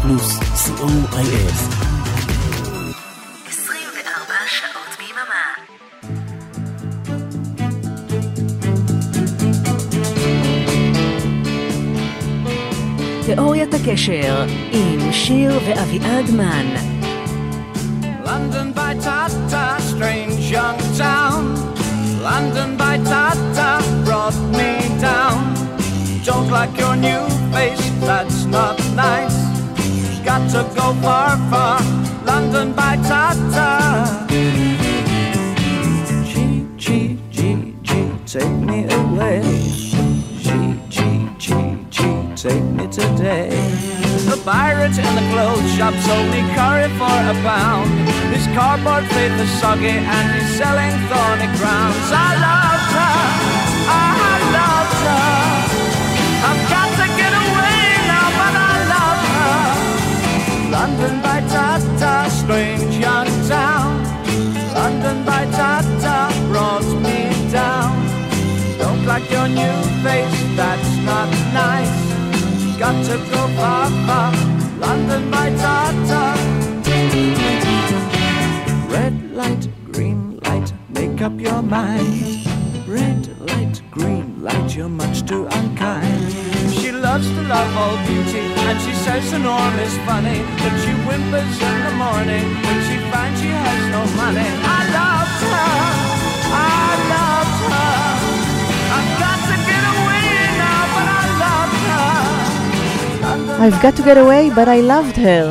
פלוס, co.il. 24 שעות ביממה. תיאוריית הקשר עם שיר ואביעד מן. London by Tata, strange young town. London by Tata brought me down. Don't like your new face, that's not nice. Got to go far, far. London by Tata. G, G, G, G, take me away. G, G, G, G, take me today. The pirate in the clothes shop sold me curry for a pound. His cardboard plate was soggy and he's selling thorny crowns. I loved strange young town. London by Tata brought me down. Don't like your new face, that's not nice. Got to go far, far. London by Tata. Red light, green light, make up your mind. Red light, green light, you're much too unkind. Loves to love all beauty, and she says the norm is funny. But she whimpers in the morning when she finds she has no money. I loved her, I loved her. I've got to get away now, but I loved her. I've got to get away, but I loved her.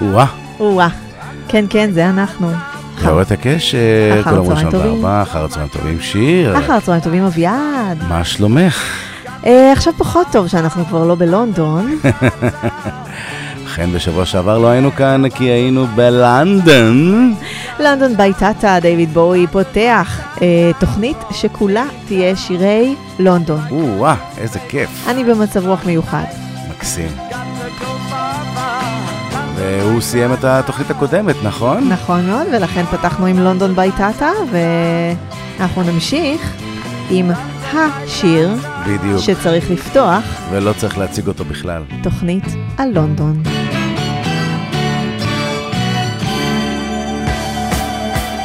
וואה, או-אה. כן, כן, זה אנחנו. תיאוריית הקשר, כל טובים. בארבע, אחר צהריים טובים שיר. אחר צהריים טובים אביעד. מה שלומך? אה, עכשיו פחות טוב שאנחנו כבר לא בלונדון. אכן בשבוע שעבר לא היינו כאן כי היינו בלונדון. לונדון בייטטה, דיוויד בואי פותח אה, תוכנית שכולה תהיה שירי לונדון. וואה, איזה כיף, אני במצב רוח מיוחד. מקסים. והוא סיים את התוכנית הקודמת, נכון? נכון מאוד, ולכן פתחנו עם לונדון בייטטה, ואנחנו נמשיך עם השיר בדיוק. שצריך לפתוח ולא צריך להציג אותו בכלל. תוכנית על לונדון.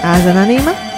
האזנה נעימה.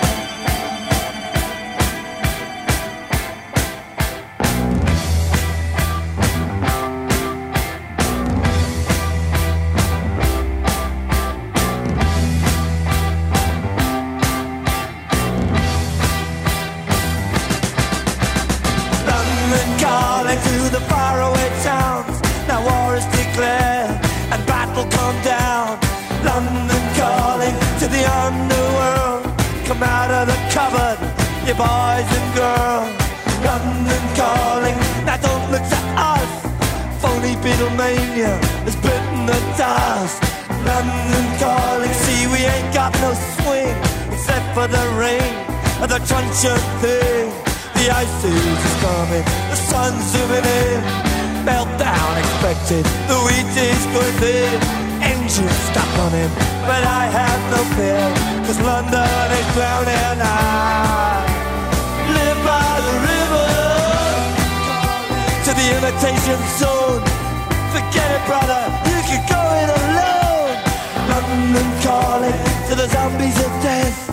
For the rain and the truncheon thing. The ice age is coming, the sun's zooming in. Meltdown expected, the wheat is going thin. Engines stop running, but I have no fear, cause London is drowning. I live by the river to the imitation zone. Forget it, brother, you can go it alone. London calling to the zombies of death.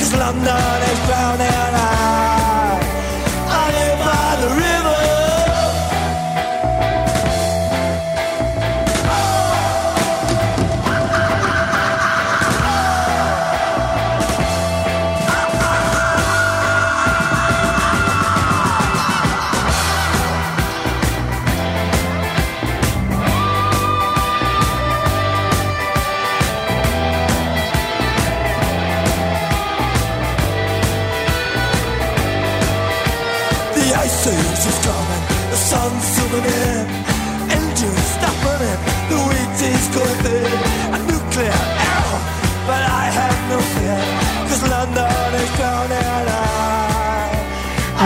cause London is drowning. I,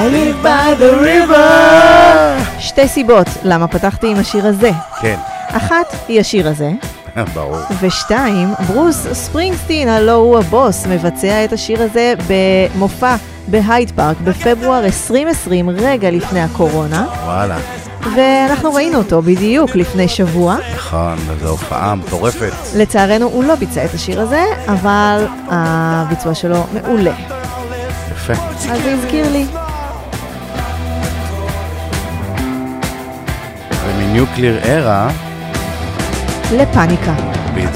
I live by the river. שתי סיבות למה פתחתי עם השיר הזה. כן. אחת היא השיר הזה. ברור. ושתיים, ברוס ספרינגסטין, הלו הוא הבוס, מבצע את השיר הזה במופע בהייד פארק בפברואר 2020, רגע לפני הקורונה. וואלה. ואנחנו ראינו אותו בדיוק לפני שבוע. נכון, זו הופעה מטורפת. לצערנו הוא לא ביצע את השיר הזה, אבל הביצוע שלו מעולה. יפה. אז זה הזכיר לי. ומניוקליר ארה לפאניקה. בדיוק.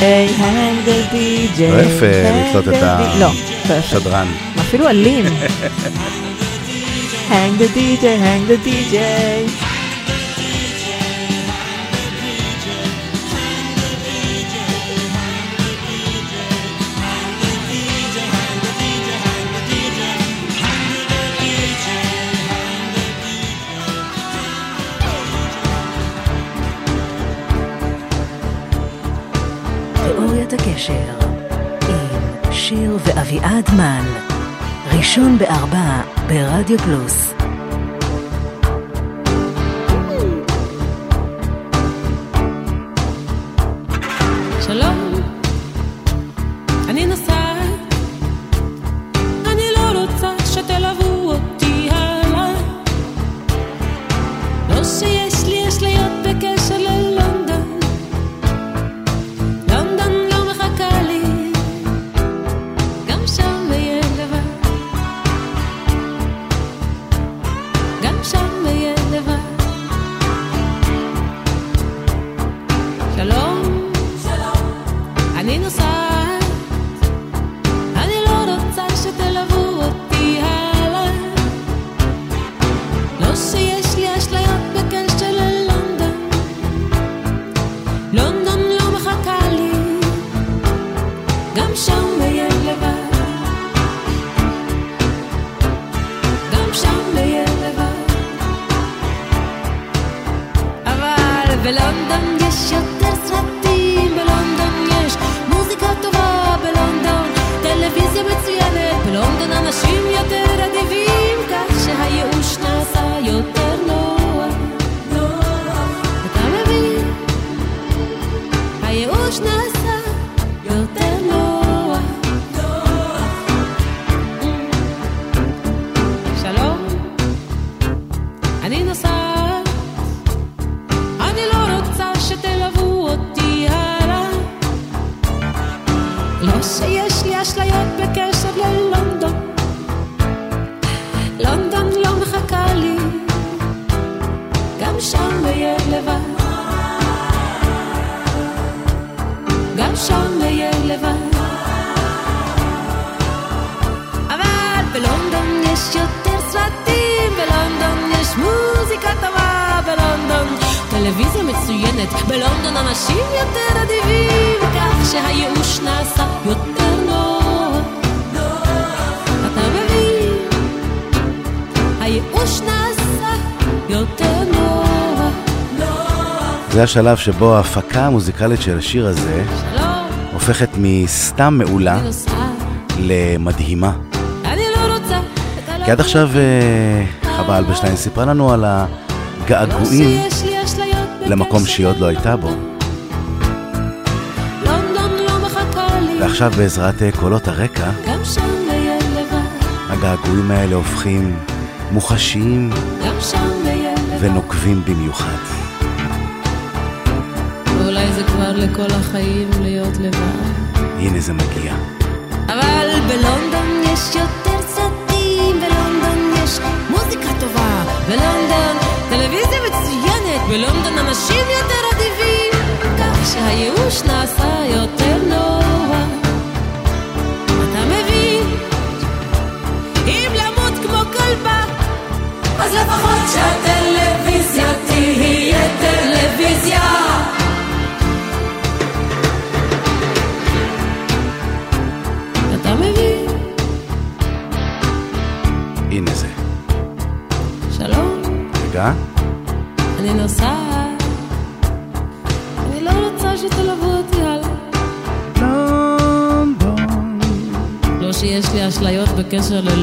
לא יפה לתלות את השדרן. אפילו אלים. Hang the DJ, hang the DJ. אשר, עם שיר ואביעד מן, ראשון בארבע ברדיו פלוס. זה השלב שבו ההפקה המוזיקלית של השיר הזה הופכת מסתם מעולה למדהימה. כי עד עכשיו אה, חווה אלברשטיין סיפרה לנו על הגעגועים למקום שהיא עוד לא הייתה בו. ועכשיו בעזרת אה, קולות הרקע, הגעגועים האלה הופכים מוחשיים ונוקבים במיוחד. לכל החיים להיות לבד. הנה זה מגיע. אבל בלונדון יש יותר סרטים, בלונדון יש מוזיקה טובה, בלונדון טלוויזיה מצוינת, בלונדון אנשים יותר אדיבים, כך שהייאוש נעשה יותר נורא. Praise.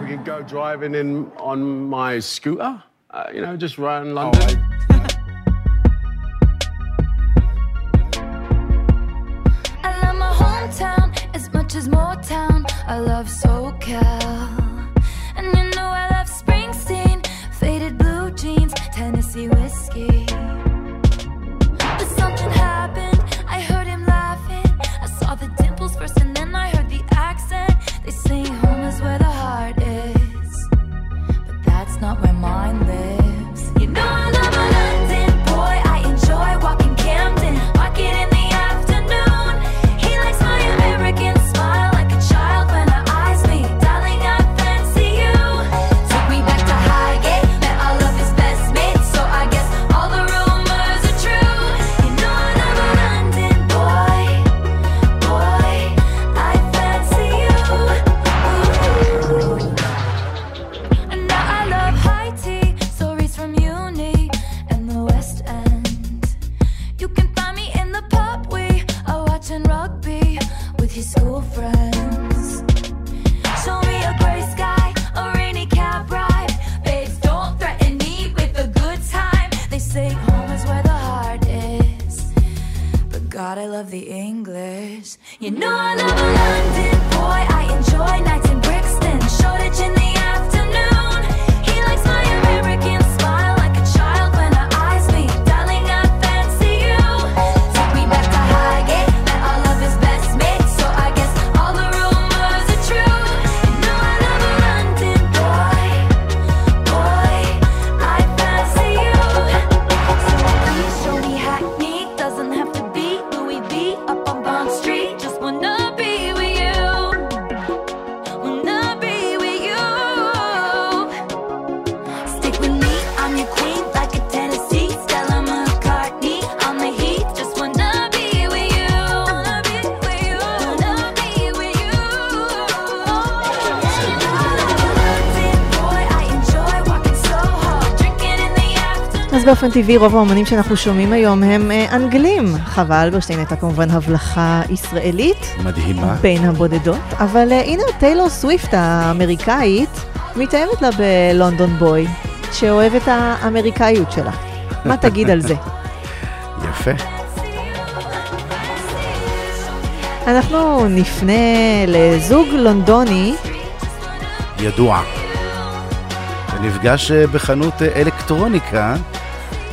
We can go driving in on my scooter, uh, you know, just around oh, London. Oh, באופן טבעי רוב האומנים שאנחנו שומעים היום הם אה, אנגלים. חווה אלברשטיין הייתה כמובן הבלחה ישראלית. מדהימה. בין הבודדות, אבל אה, הנה טיילור סוויפט האמריקאית מתאמת לה בלונדון בוי, שאוהב את האמריקאיות שלה. מה תגיד על זה? יפה. אנחנו נפנה לזוג לונדוני. ידוע. נפגש אה, בחנות אלקטרוניקה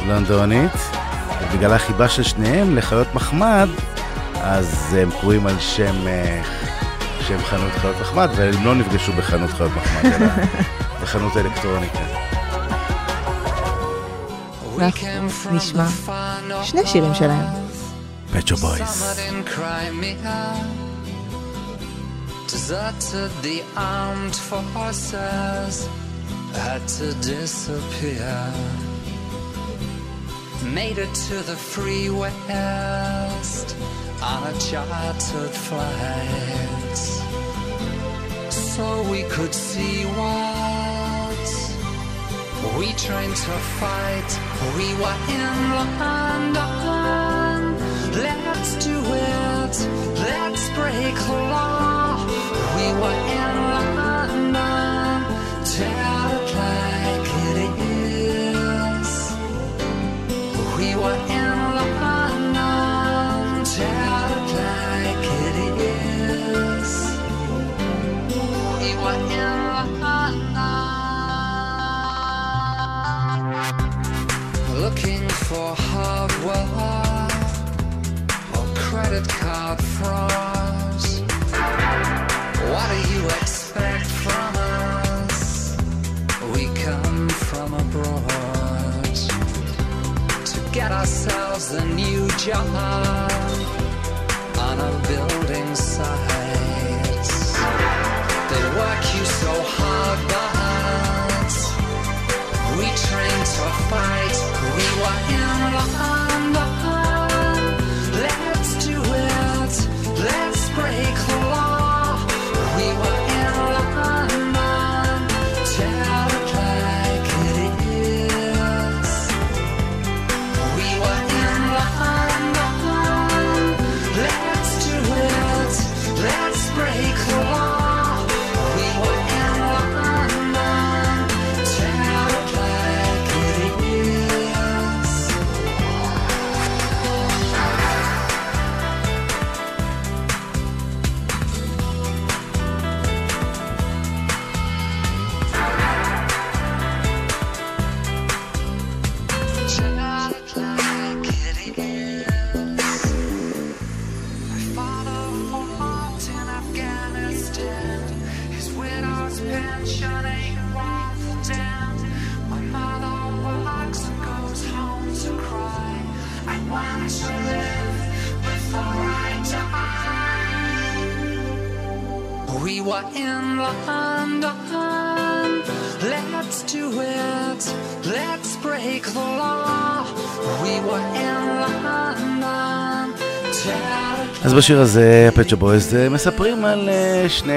לונדונית, ובגלל החיבה של שניהם לחיות מחמד, אז הם קרויים על שם, אה, שם חנות חיות מחמד, והם לא נפגשו בחנות חיות מחמד, אלא בחנות אלקטרוניקה. אנחנו נשמע שני שירים שלהם. פצ'ו בויס. Deserted the armed forces, had to disappear. Made it to the free west on a chartered flight, so we could see what we trained to fight. We were in London. Let's do it. Let's break the law. We were in London. Tell card fraud. What do you expect from us? We come from abroad to get ourselves a new job אז בשיר הזה, בויז אה, מספרים על אה, שני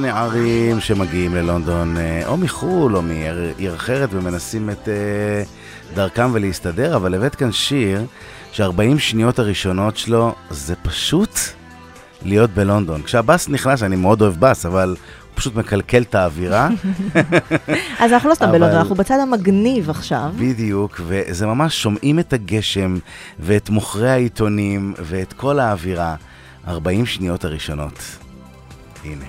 נערים שמגיעים ללונדון, אה, או מחו"ל או מעיר אחרת, ומנסים את דרכם ולהסתדר, אבל הבאת כאן שיר ש-40 שניות הראשונות שלו זה פשוט להיות בלונדון. כשהבאס נכנס, אני מאוד אוהב באס, אבל פשוט מקלקל את האווירה. אז אנחנו לא סתם אבל- בלונדון, אנחנו בצד המגניב עכשיו. בדיוק, וזה ממש שומעים את הגשם ואת מוכרי העיתונים ואת כל האווירה. 40 שניות הראשונות. הנה,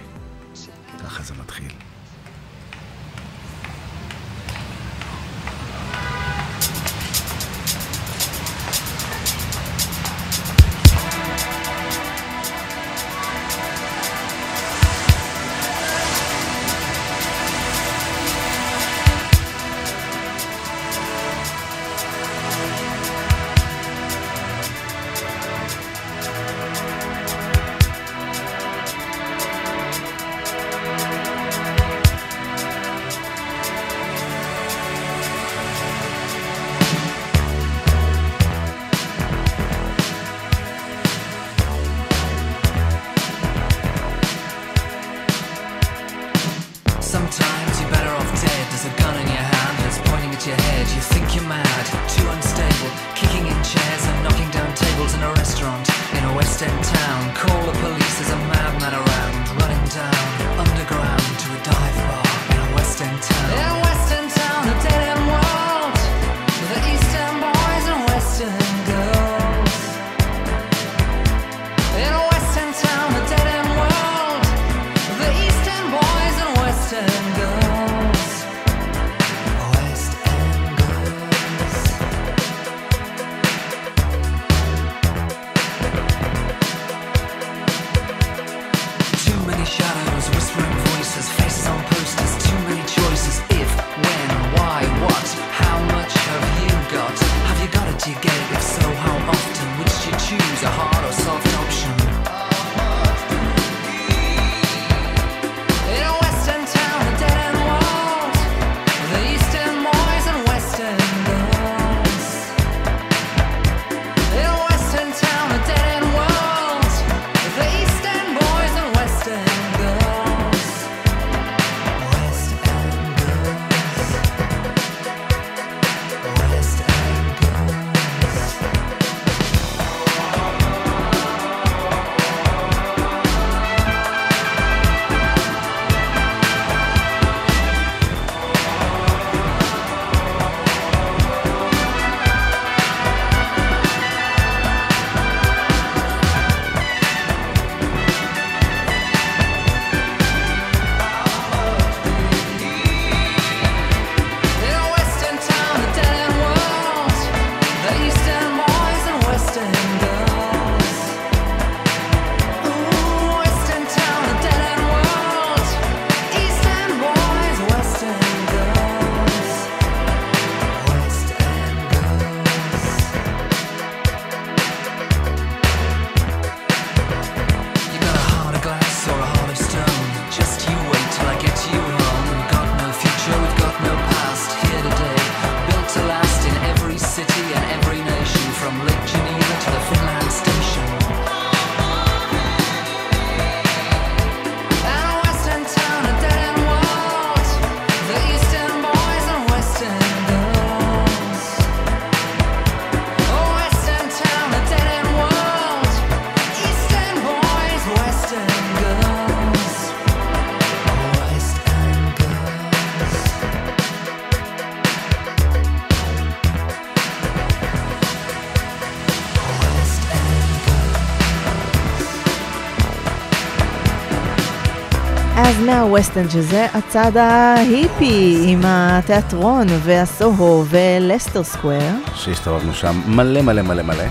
אז מהווסטנד, שזה הצד ההיפי, עם התיאטרון והסוהו ולסטר סקוויר. שהסתובבנו שם מלא מלא מלא מלא.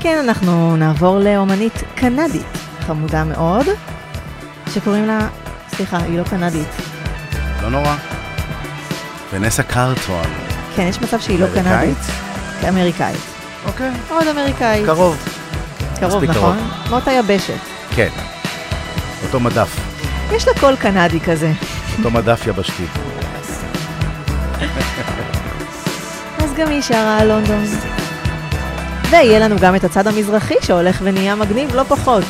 כן, אנחנו נעבור לאומנית קנדית, חמודה מאוד, שקוראים לה, סליחה, היא לא קנדית. לא נורא. ונסה קרטון. כן, יש מצב שהיא לא אמריקאית? קנדית. אמריקאית. אוקיי. מאוד אמריקאית. קרוב. קרוב, נכון? מאותה יבשת. כן. אותו מדף. יש לה קול קנדי כזה. אותו מדף יבשתי. אז גם היא שרה על לונדון. ויהיה לנו גם את הצד המזרחי שהולך ונהיה מגניב לא פחות.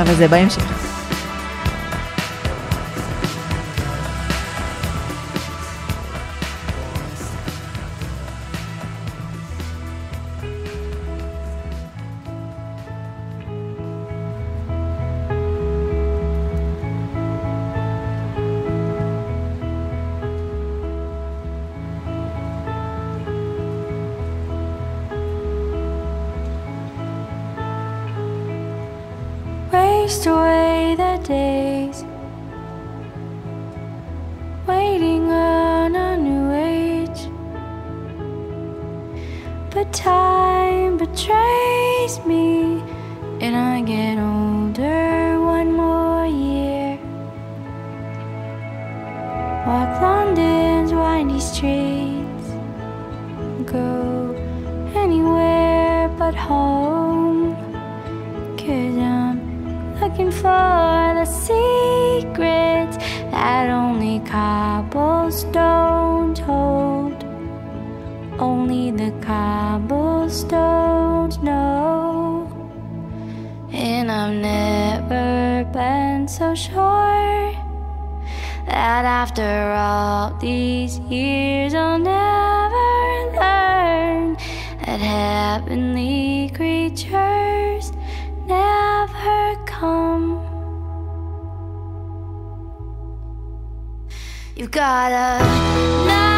אבל זה בהמשך. Cobblestones hold. Only the cobblestones know. And I've never been so sure that after all these years I'll never learn that heavenly creatures never come. You've got a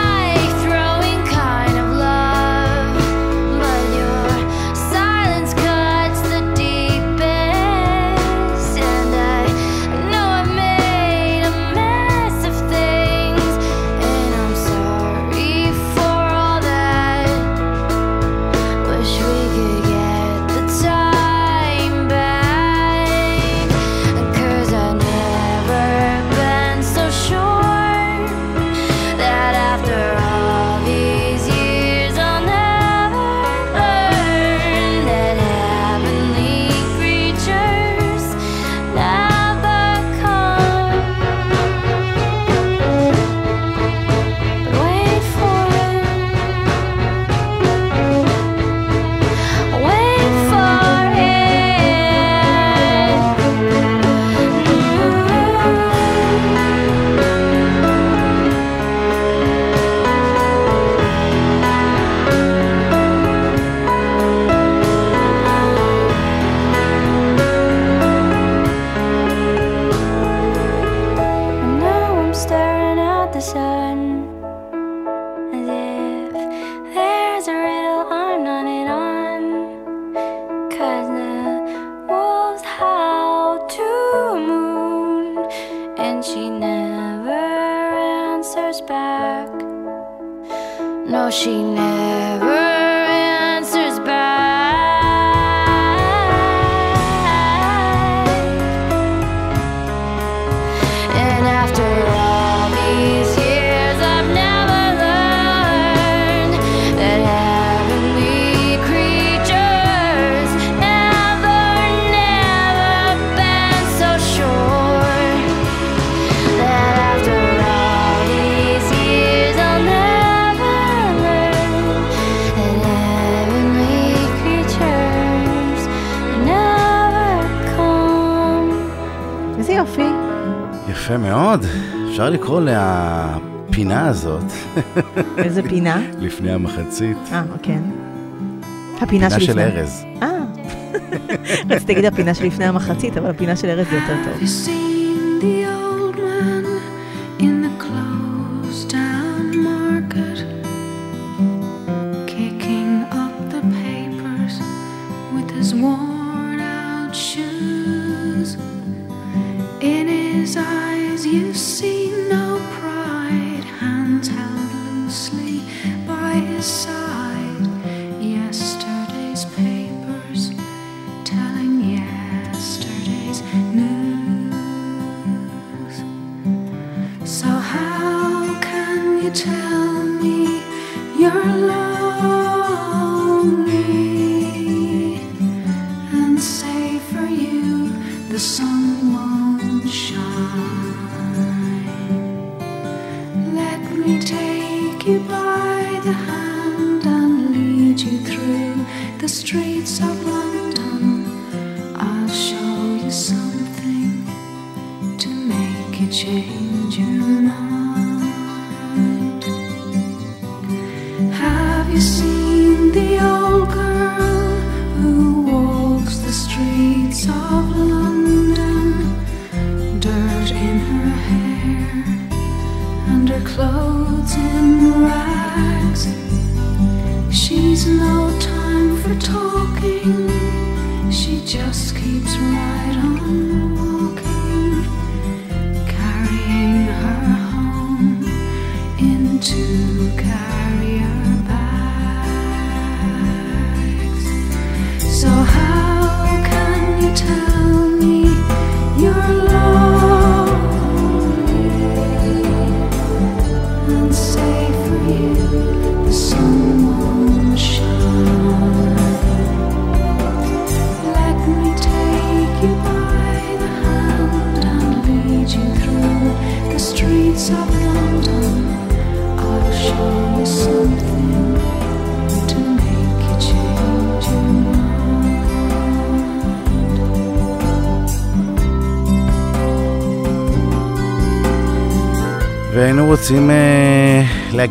she never יפה מאוד. אפשר לקרוא לפינה הזאת, איזה פינה? לפני המחצית, אה, כן. הפינה פינה של שלפני. ארז. אה. רציתי להגיד הפינה שלפני המחצית, אבל הפינה של ארז זה יותר טוב. So.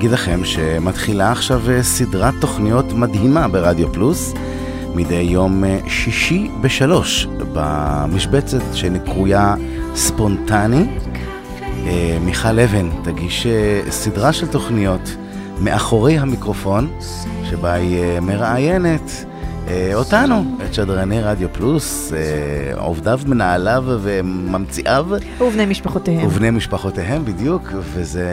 להגיד לכם שמתחילה עכשיו אה, סדרת תוכניות מדהימה ברדיו פלוס, מדי יום אה, שישי בשלוש, במשבצת שנקרויה ספונטני. אה, מיכל אבן תגיש סדרה של תוכניות מאחורי המיקרופון, שבה היא מראיינת אותנו, שדרני רדיו פלוס, אה, עובדיו, מנהליו וממציאיו. ובני משפחותיהם. ובני משפחותיהם בדיוק, וזה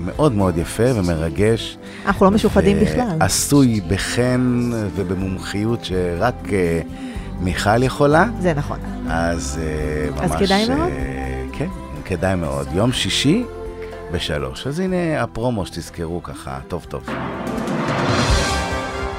מאוד מאוד יפה ומרגש. אנחנו לא משוחדים ו- בכלל. עשוי בחן ובמומחיות שרק אה, מיכל יכולה, זה נכון. אז אה, ממש... אז כדאי מאוד? אה, כן, כדאי מאוד. יום שישי בשלוש. אז הנה הפרומו שתזכרו ככה, טוב טוב.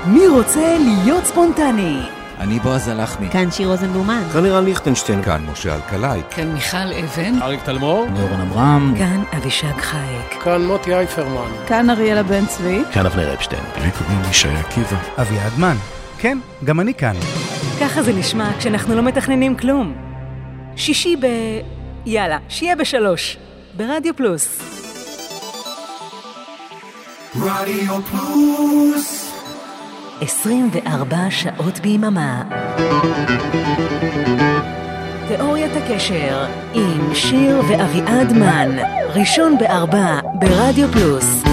מי רוצה להיות ספונטני? אני בועז הלחמי. כאן שיר רוזנבלומן. כאן לירן ליכטנשטיין. כאן משה אלקלעי. כאן מיכל אבן. אריק תלמור. אורן אברהם. כאן אבישג חייק. כאן מוטי אייפרמן. כאן אריאלה בן צבי. כאן אבנר אפשטיין. לי קוראים ישי עקיבא. אביעד מן. כן, גם אני כאן. ככה זה נשמע כשאנחנו לא מתכננים כלום. שישי ב... יאללה, שיהיה בשלוש. ברדיו פלוס. רדיו פלוס 24 שעות ביממה. תיאוריית הקשר עם שיר ואביעד מן. ראשון בארבע ברדיו פלוס.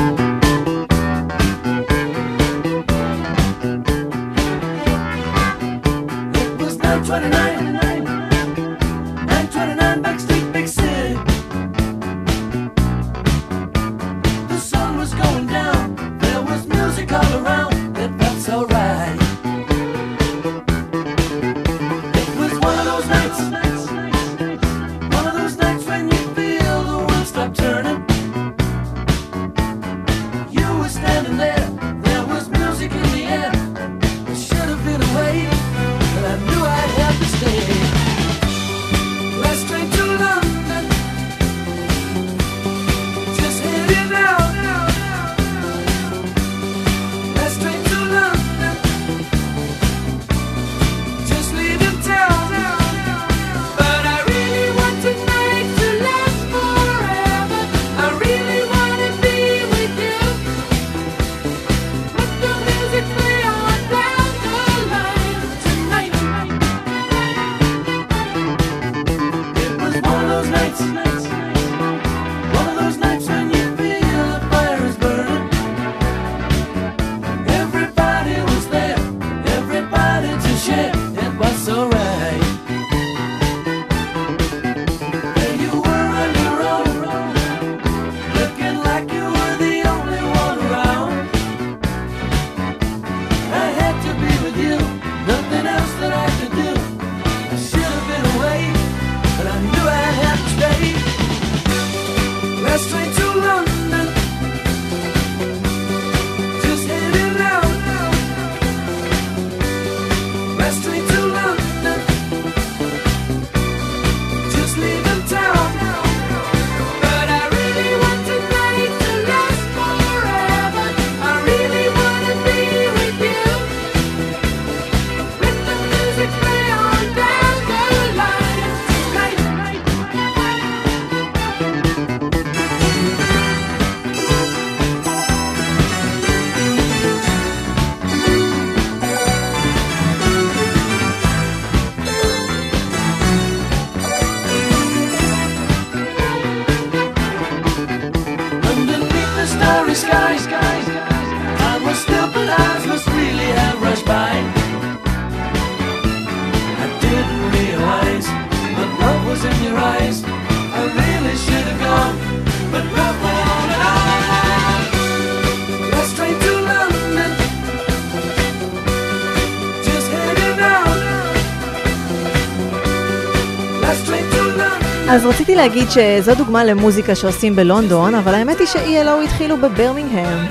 אז רציתי להגיד שזו דוגמה למוזיקה שעושים בלונדון, אבל האמת היא ש-ELO התחילו בברמינגהם.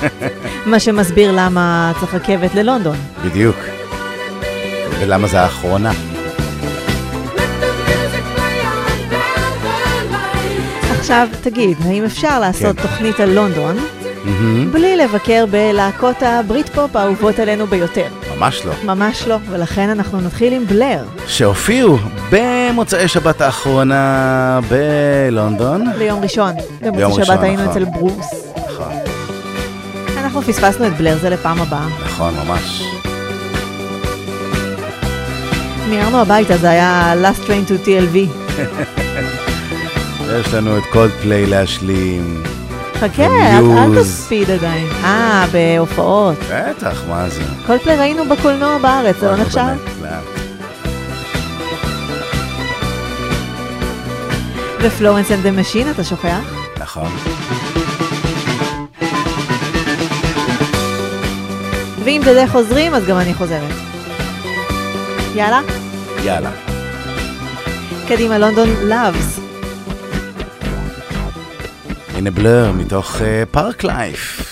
מה שמסביר למה צריך רכבת ללונדון. בדיוק. ולמה זה האחרונה. עכשיו תגיד, האם אפשר לעשות כן. תוכנית על לונדון mm-hmm. בלי לבקר בלהקות הברית פופ האהובות עלינו ביותר? ממש לא. ממש לא, ולכן אנחנו נתחיל עם בלר. שהופיעו במוצאי שבת האחרונה בלונדון. ליום ראשון. במוצאי שבת היינו נכון. אצל ברוס. נכון. אנחנו פספסנו את בלר, זה לפעם הבאה. נכון, ממש. מיהרנו הביתה, זה היה last train to TLV. יש לנו את קולדפליי להשלים. חכה, אל תספיד עדיין. אה, בהופעות. בטח, מה זה. כל קולפליי ראינו בקולנוע בארץ, זה לא נחשב? ו Florence and the Machine, אתה שוכח? נכון. ואם דדה חוזרים, אז גם אני חוזרת. יאללה? יאללה. קדימה, London Loves. הנה בלר מתוך אה, פארק לייף.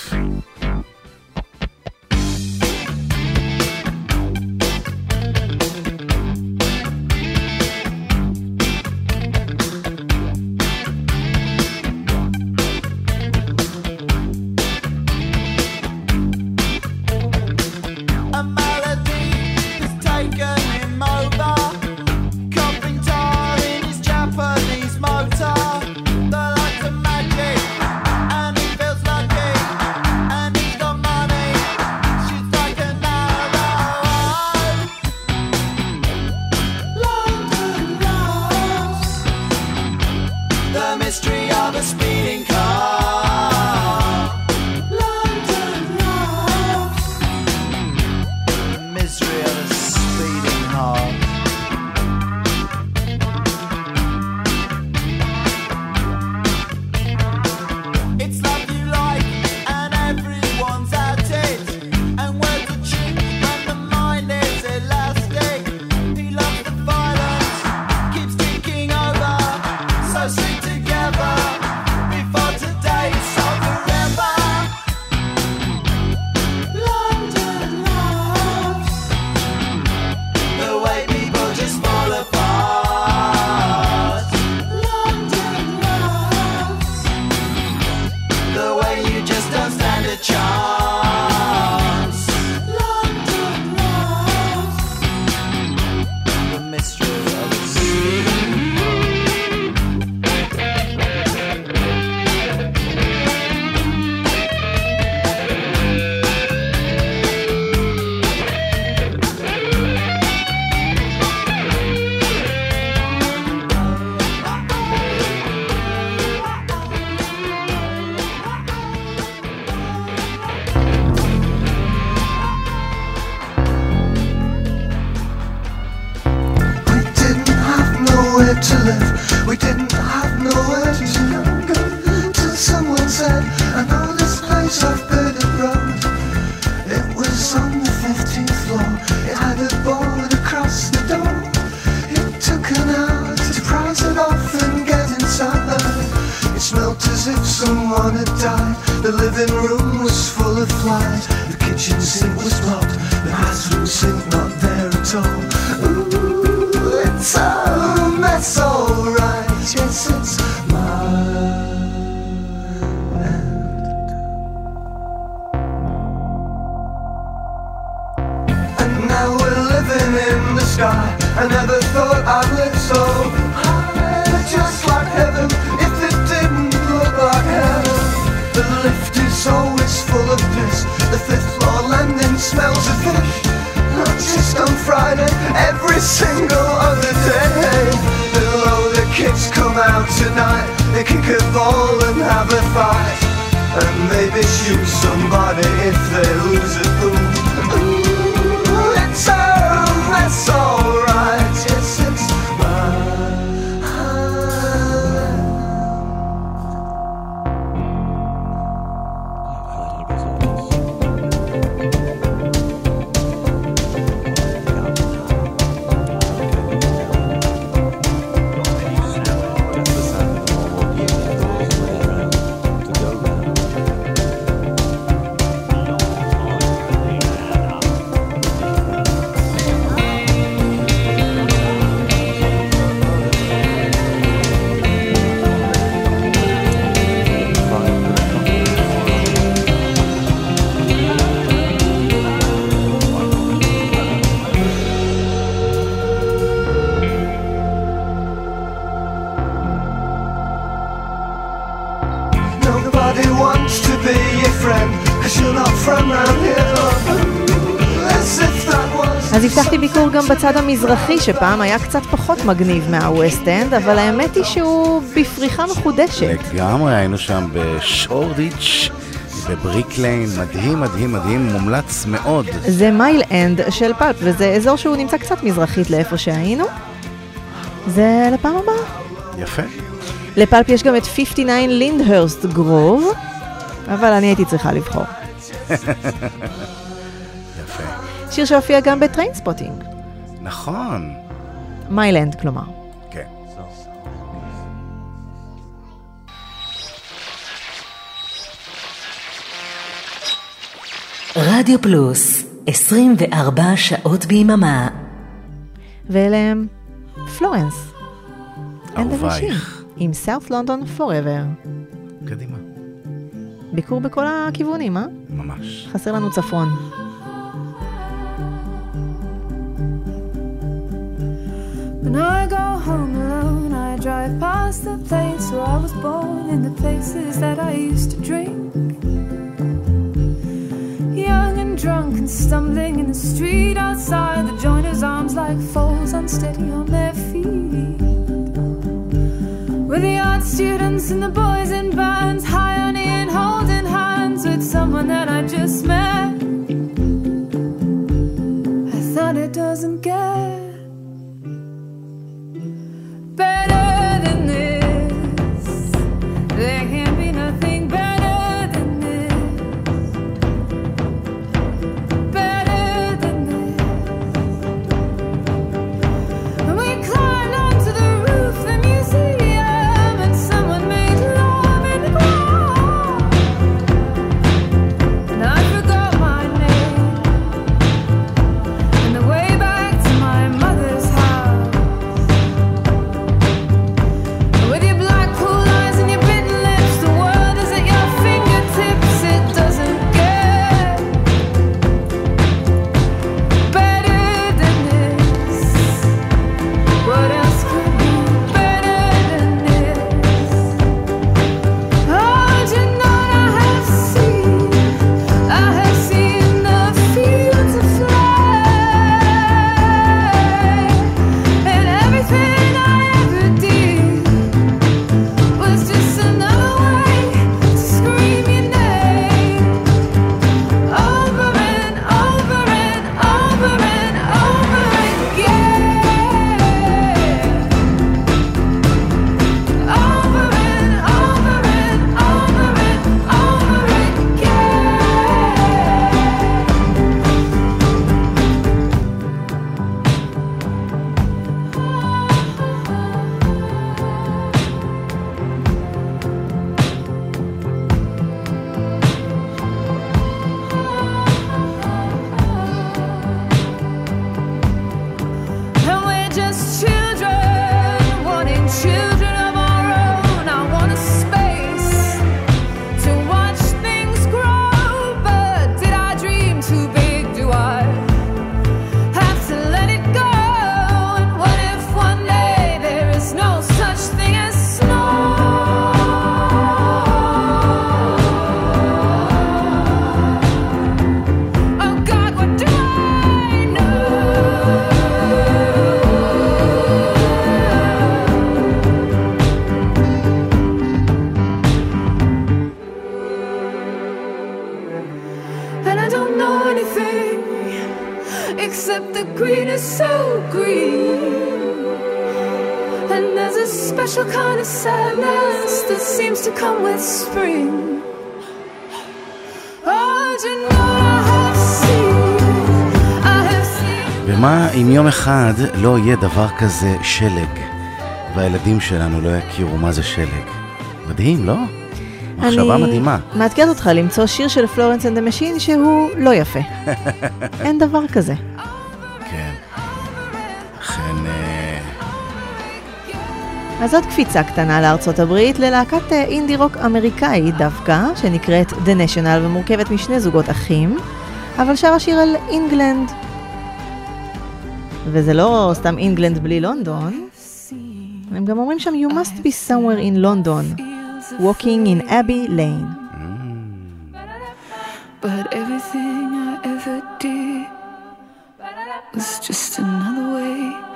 Nobody wants to be your friend, cause you're not from round here. אז הבטחתי ביקור גם בצד המזרחי, שפעם היה קצת פחות מגניב מהווסט אנד, אבל האמת היא שהוא בפריחה מחודשת. לגמרי, היינו שם בשורדיץ'. בבריקליין, מדהים, מדהים, מדהים, מומלץ מאוד. זה Mile End של Pulp, וזה אזור שהוא נמצא קצת מזרחית לאיפה שהיינו. זה לפעם הבאה. יפה. ל Pulp יש גם את 59 Lyndhurst Grove, אבל אני הייתי צריכה לבחור. יפה. שיר שהופיע גם ב Trainspotting. נכון. Mile End, כלומר. כן. רדיו פלוס, 24 שעות ביממה. ואלה הם פלורנס. אהובייך. עם South London Forever. קדימה. ביקור בכל הכיוונים, אה? ממש. חסר לנו צפון. When I go home alone, I drive past the place where I was born and the places that I used to drink. Young and drunk and stumbling in the street outside, the joiner's arms like foals unsteady on their feet. With the art students and the boys in bands, high on in holding hands with someone that I just met. I thought it doesn't get ומה אם יום אחד לא יהיה דבר כזה שלג, והילדים שלנו לא יכירו מה זה שלג? מדהים, לא? מחשבה מדהימה. מאתגרת אותך למצוא שיר של Florence and the Machine שהוא לא יפה. אין דבר כזה. אז עוד קפיצה קטנה לארצות הברית, ללהקת אה, אינדי רוק אמריקאית דווקא, שנקראת The National ומורכבת משני זוגות אחים, אבל שר השיר על אינגלנד. וזה לא סתם אינגלנד בלי לונדון, הם גם אומרים שם You must be somewhere in London, walking in Abbey Lane. But everything I ever did was just another way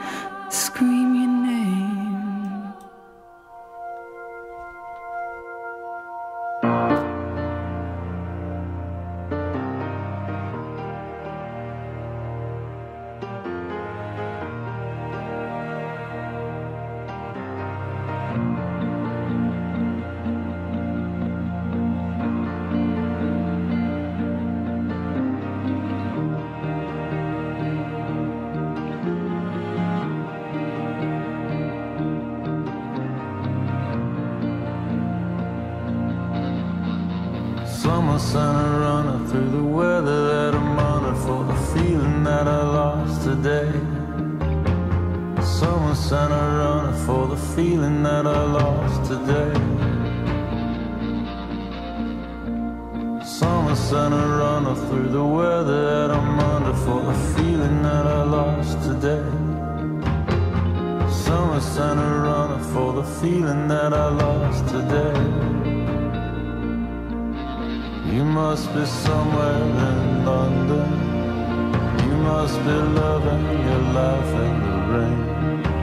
Summer sun a runner through the weather that I'm under for the feeling that I lost today. Summer sun a runner for the feeling that I lost today. Summer sun a runner through the weather that I'm under for the feeling that I lost today. Summer sun a runner for the feeling that I lost today. You must be somewhere in London. You must be loving your life in the rain.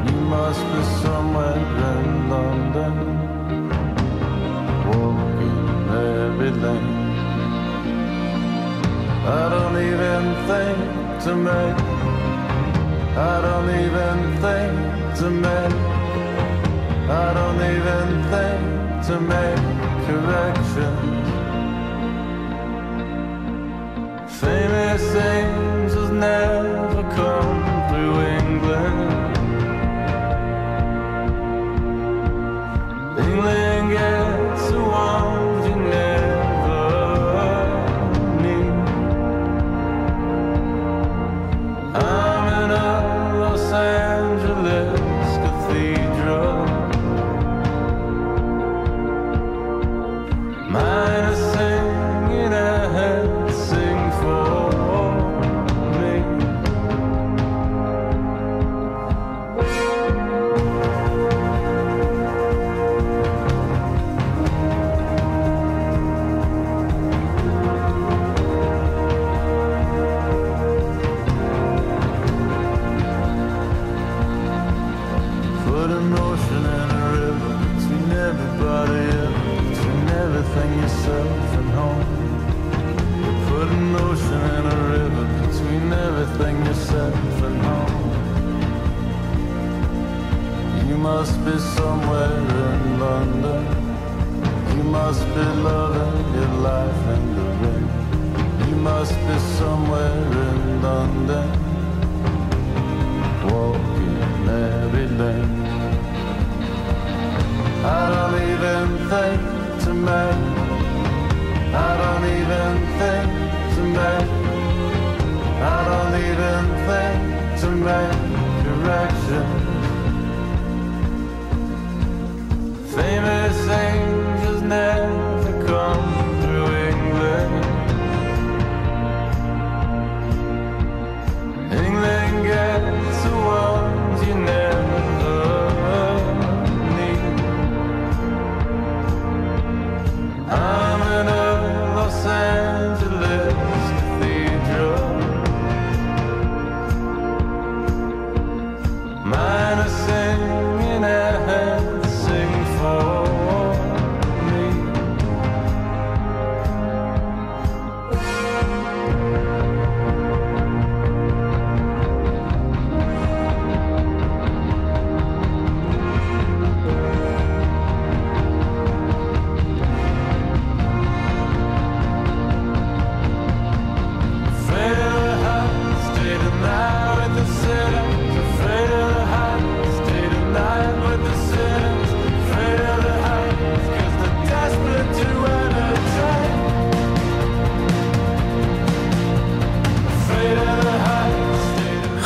You must be somewhere in London. Walking every lane. I don't even think to make. I don't even think to make. I don't even think to make corrections. Famous things has never come through England.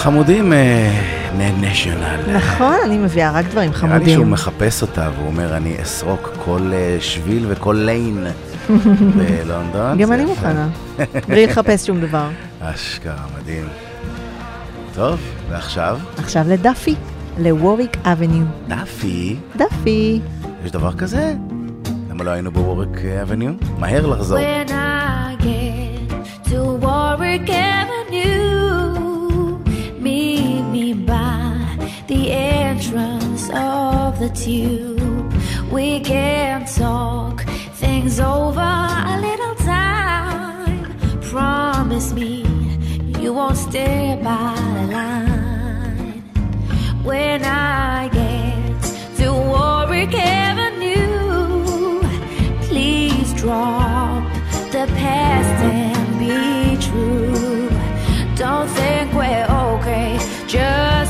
חמודים מ National. נכון, אני מביאה רק דברים נראה לי שהוא חמודים. מחפש אותה, והוא אומר, אני אסרוק כל אה, שביל וכל lane בלונדון. גם אני. מוכנה, בלי לחפש שום דבר. אשכרה, מדהים. טוב, ועכשיו? עכשיו לדאפי, ל Warwick Avenue. דאפי? דאפי. יש דבר כזה? למה לא היינו ב Warwick Avenue? מהר לחזור. When I get to Warwick Avenue, the entrance of the tube. We can talk things over a little time. Promise me you won't stay by the line. When I get to Warwick Avenue, please drop the past and be true. Don't think we're okay just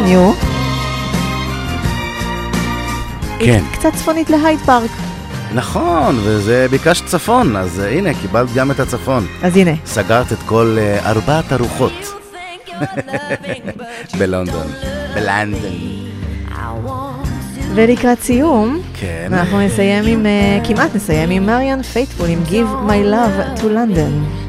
Avenue, כן. קצת צפונית להייד פארק. נכון, וזה ביקשת צפון, אז אה, הנה, קיבלת גם את הצפון. אז הנה. סגרת את כל אה, ארבעת הרוחות. בלונדון. בלונדון. ולקראת סיום, כן. אנחנו נסיים עם, אה, כמעט נסיים עם מריאן פייטפול עם Give My Love to London.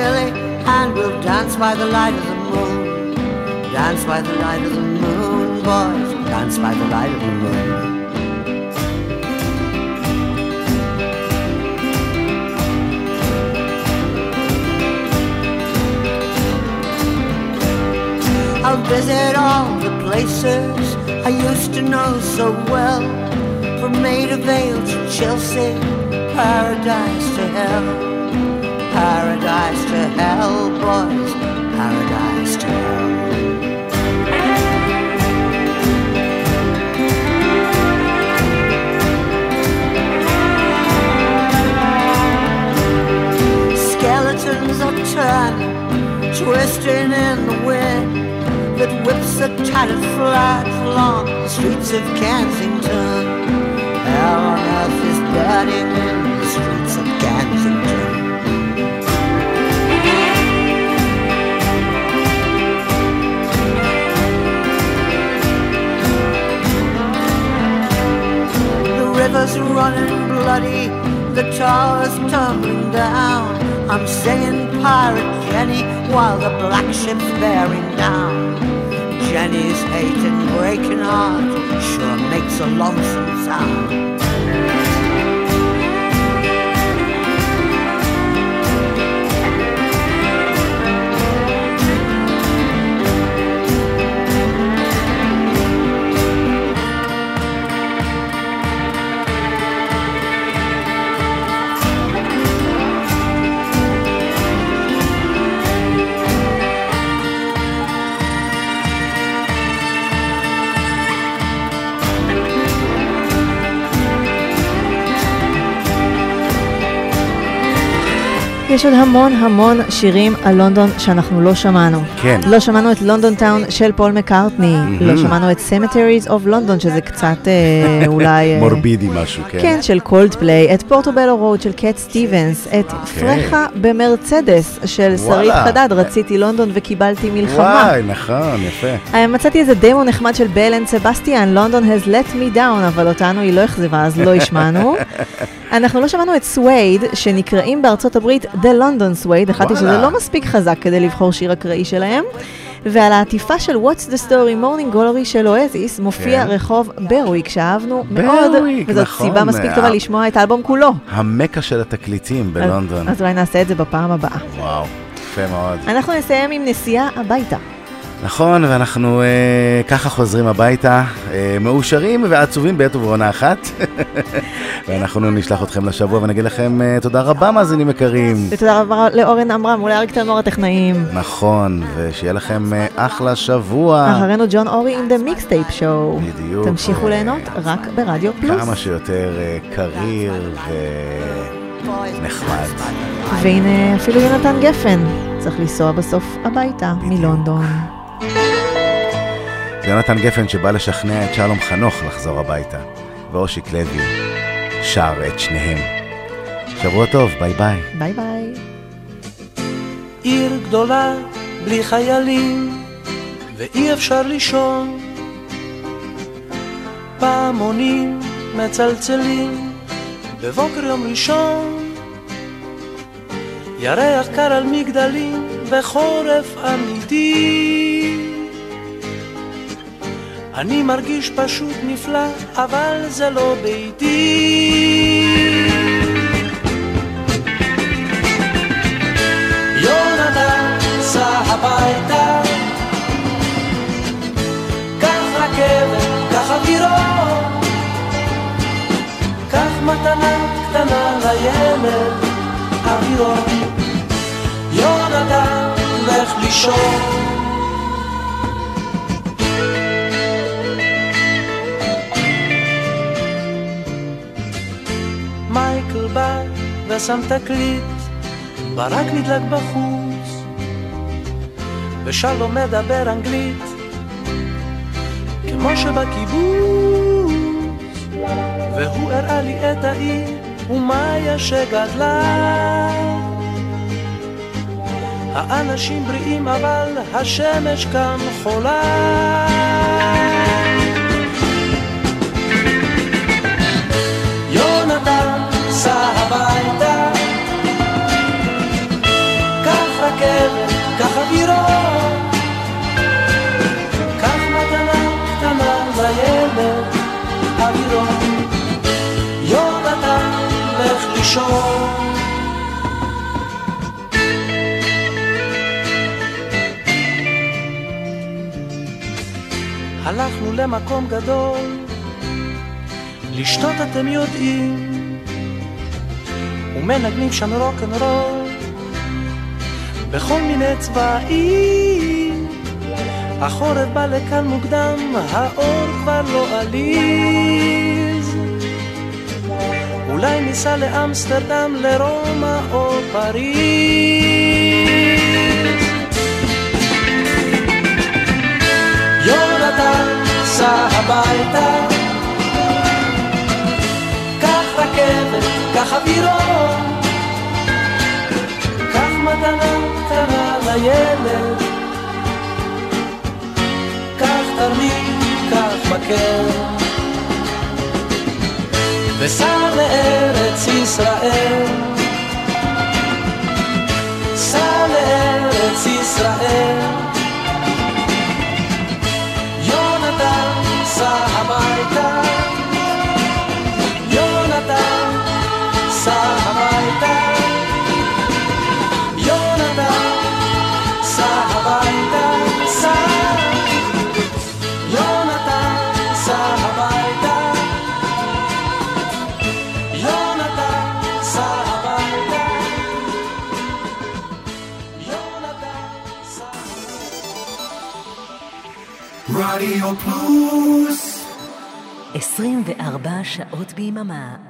Piccadilly and we'll dance by the light of the moon. Dance by the light of the moon, boys. Dance by the light of the moon. I'll visit all the places I used to know so well. From Maida Vale to Chelsea, paradise to hell. Paradise to hell, boys, paradise to hell. Skeletons are turning, twisting in the wind that whips the tattered flags along the streets of Kensington. Hell on earth is burning in river's running bloody, the towers tumbling down. I'm singing Pirate Jenny while the black ship's bearing down. Jenny's hating, breaking heart sure makes a lonesome sound. יש עוד המון המון שירים על לונדון שאנחנו לא שמענו. כן. לא שמענו את London Town של פול מקארטני, מהמם. לא שמענו את Cemeteries of London, שזה קצת אה, אולי... אה, מורבידי משהו, כן. כן, של קולד פליי, את Portobello Road של קט סטיבנס, את פרחה במרצדס של שרית. חדד, רציתי לונדון וקיבלתי מלחמה. וואי, נכון, יפה. אה, מצאתי איזה דמו נחמד של Belle and Sebastian, London has let me down, אבל אותנו היא לא אכזבה, אז לא השמענו. אנחנו לא שמענו את סווייד, שנקראים בארצות הברית The London Suede, החלטתי שזה. לא מספיק חזק כדי לבחור שיר אקראי שלהם. ועל העטיפה של What's the Story Morning Glory של אואזיס מופיע כן. רחוב ברוויק שאהבנו מאוד, וזאת נכון, סיבה מספיק. טובה לשמוע את האלבום כולו. המקה של התקליטים בלונדון. אז אולי נעשה את זה בפעם הבאה. וואו, יפה מאוד. אנחנו נסיים עם נסיעה הביתה. נכון, ואנחנו אה, ככה חוזרים הביתה, אה, מאושרים ועצובים בעת ובעונה אחת. ואנחנו נשלח אתכם לשבוע ונגיד לכם אה, תודה רבה, מאזינים יקרים. ותודה רבה לאורן עמרם ולאריק תנור הטכנאים. נכון, ושיהיה לכם אה, אחלה שבוע. אחרינו ג'ון אורי עם The Mixtape Show. בדיוק. תמשיכו ליהנות רק ברדיו פלוס. כמה שיותר אה, קריר ונחמד. והנה אפילו יונתן גפן צריך לנסוע בסוף הביתה מלונדון. זה יונתן גפן שבא לשכנע את שלום חנוך לחזור הביתה, ואושיק לוי שר את שניהם. שבוע טוב, ביי ביי. ביי ביי. עיר גדולה בלי חיילים ואי אפשר לישון פעמונים מצלצלים בבוקר יום ראשון ירח קר על מגדלים וחורף אמיתי אני מרגיש פשוט נפלא אבל זה לא ביתי יונתן, סע הביתה. קח רכבת, קח אווירון. קח מתנה קטנה לילד, אווירון. יונתן, לך לישון. ושם תקליט ברק נדלק בחוץ, ושלום מדבר אנגלית, כמו שבקיבוץ, והוא הראה לי את העיר, ומאיה שגדלה. האנשים בריאים אבל השמש כאן חולה. רכבת, קח אווירון, קח מתנה קטנה לילד, אווירון. יונתן, לך לישון. הלכנו למקום גדול, לשתות אתם יודעים, ומנגנים שם רוקנרול. בכל מיני צבעים. החורף בא לכאן מוקדם, האור כבר לא עליז. אולי ניסע לאמסטרדם, לרומא או פריז. יונתן, סע הביתה. קח רכבת, קח אווירון. קח מתנה קטנה לילד. קח תרמיל, קח מקל. וסע לארץ ישראל. ארץ ישראל. יונתן, סע הביתה. רדיו פלוס 24 שעות ביממה.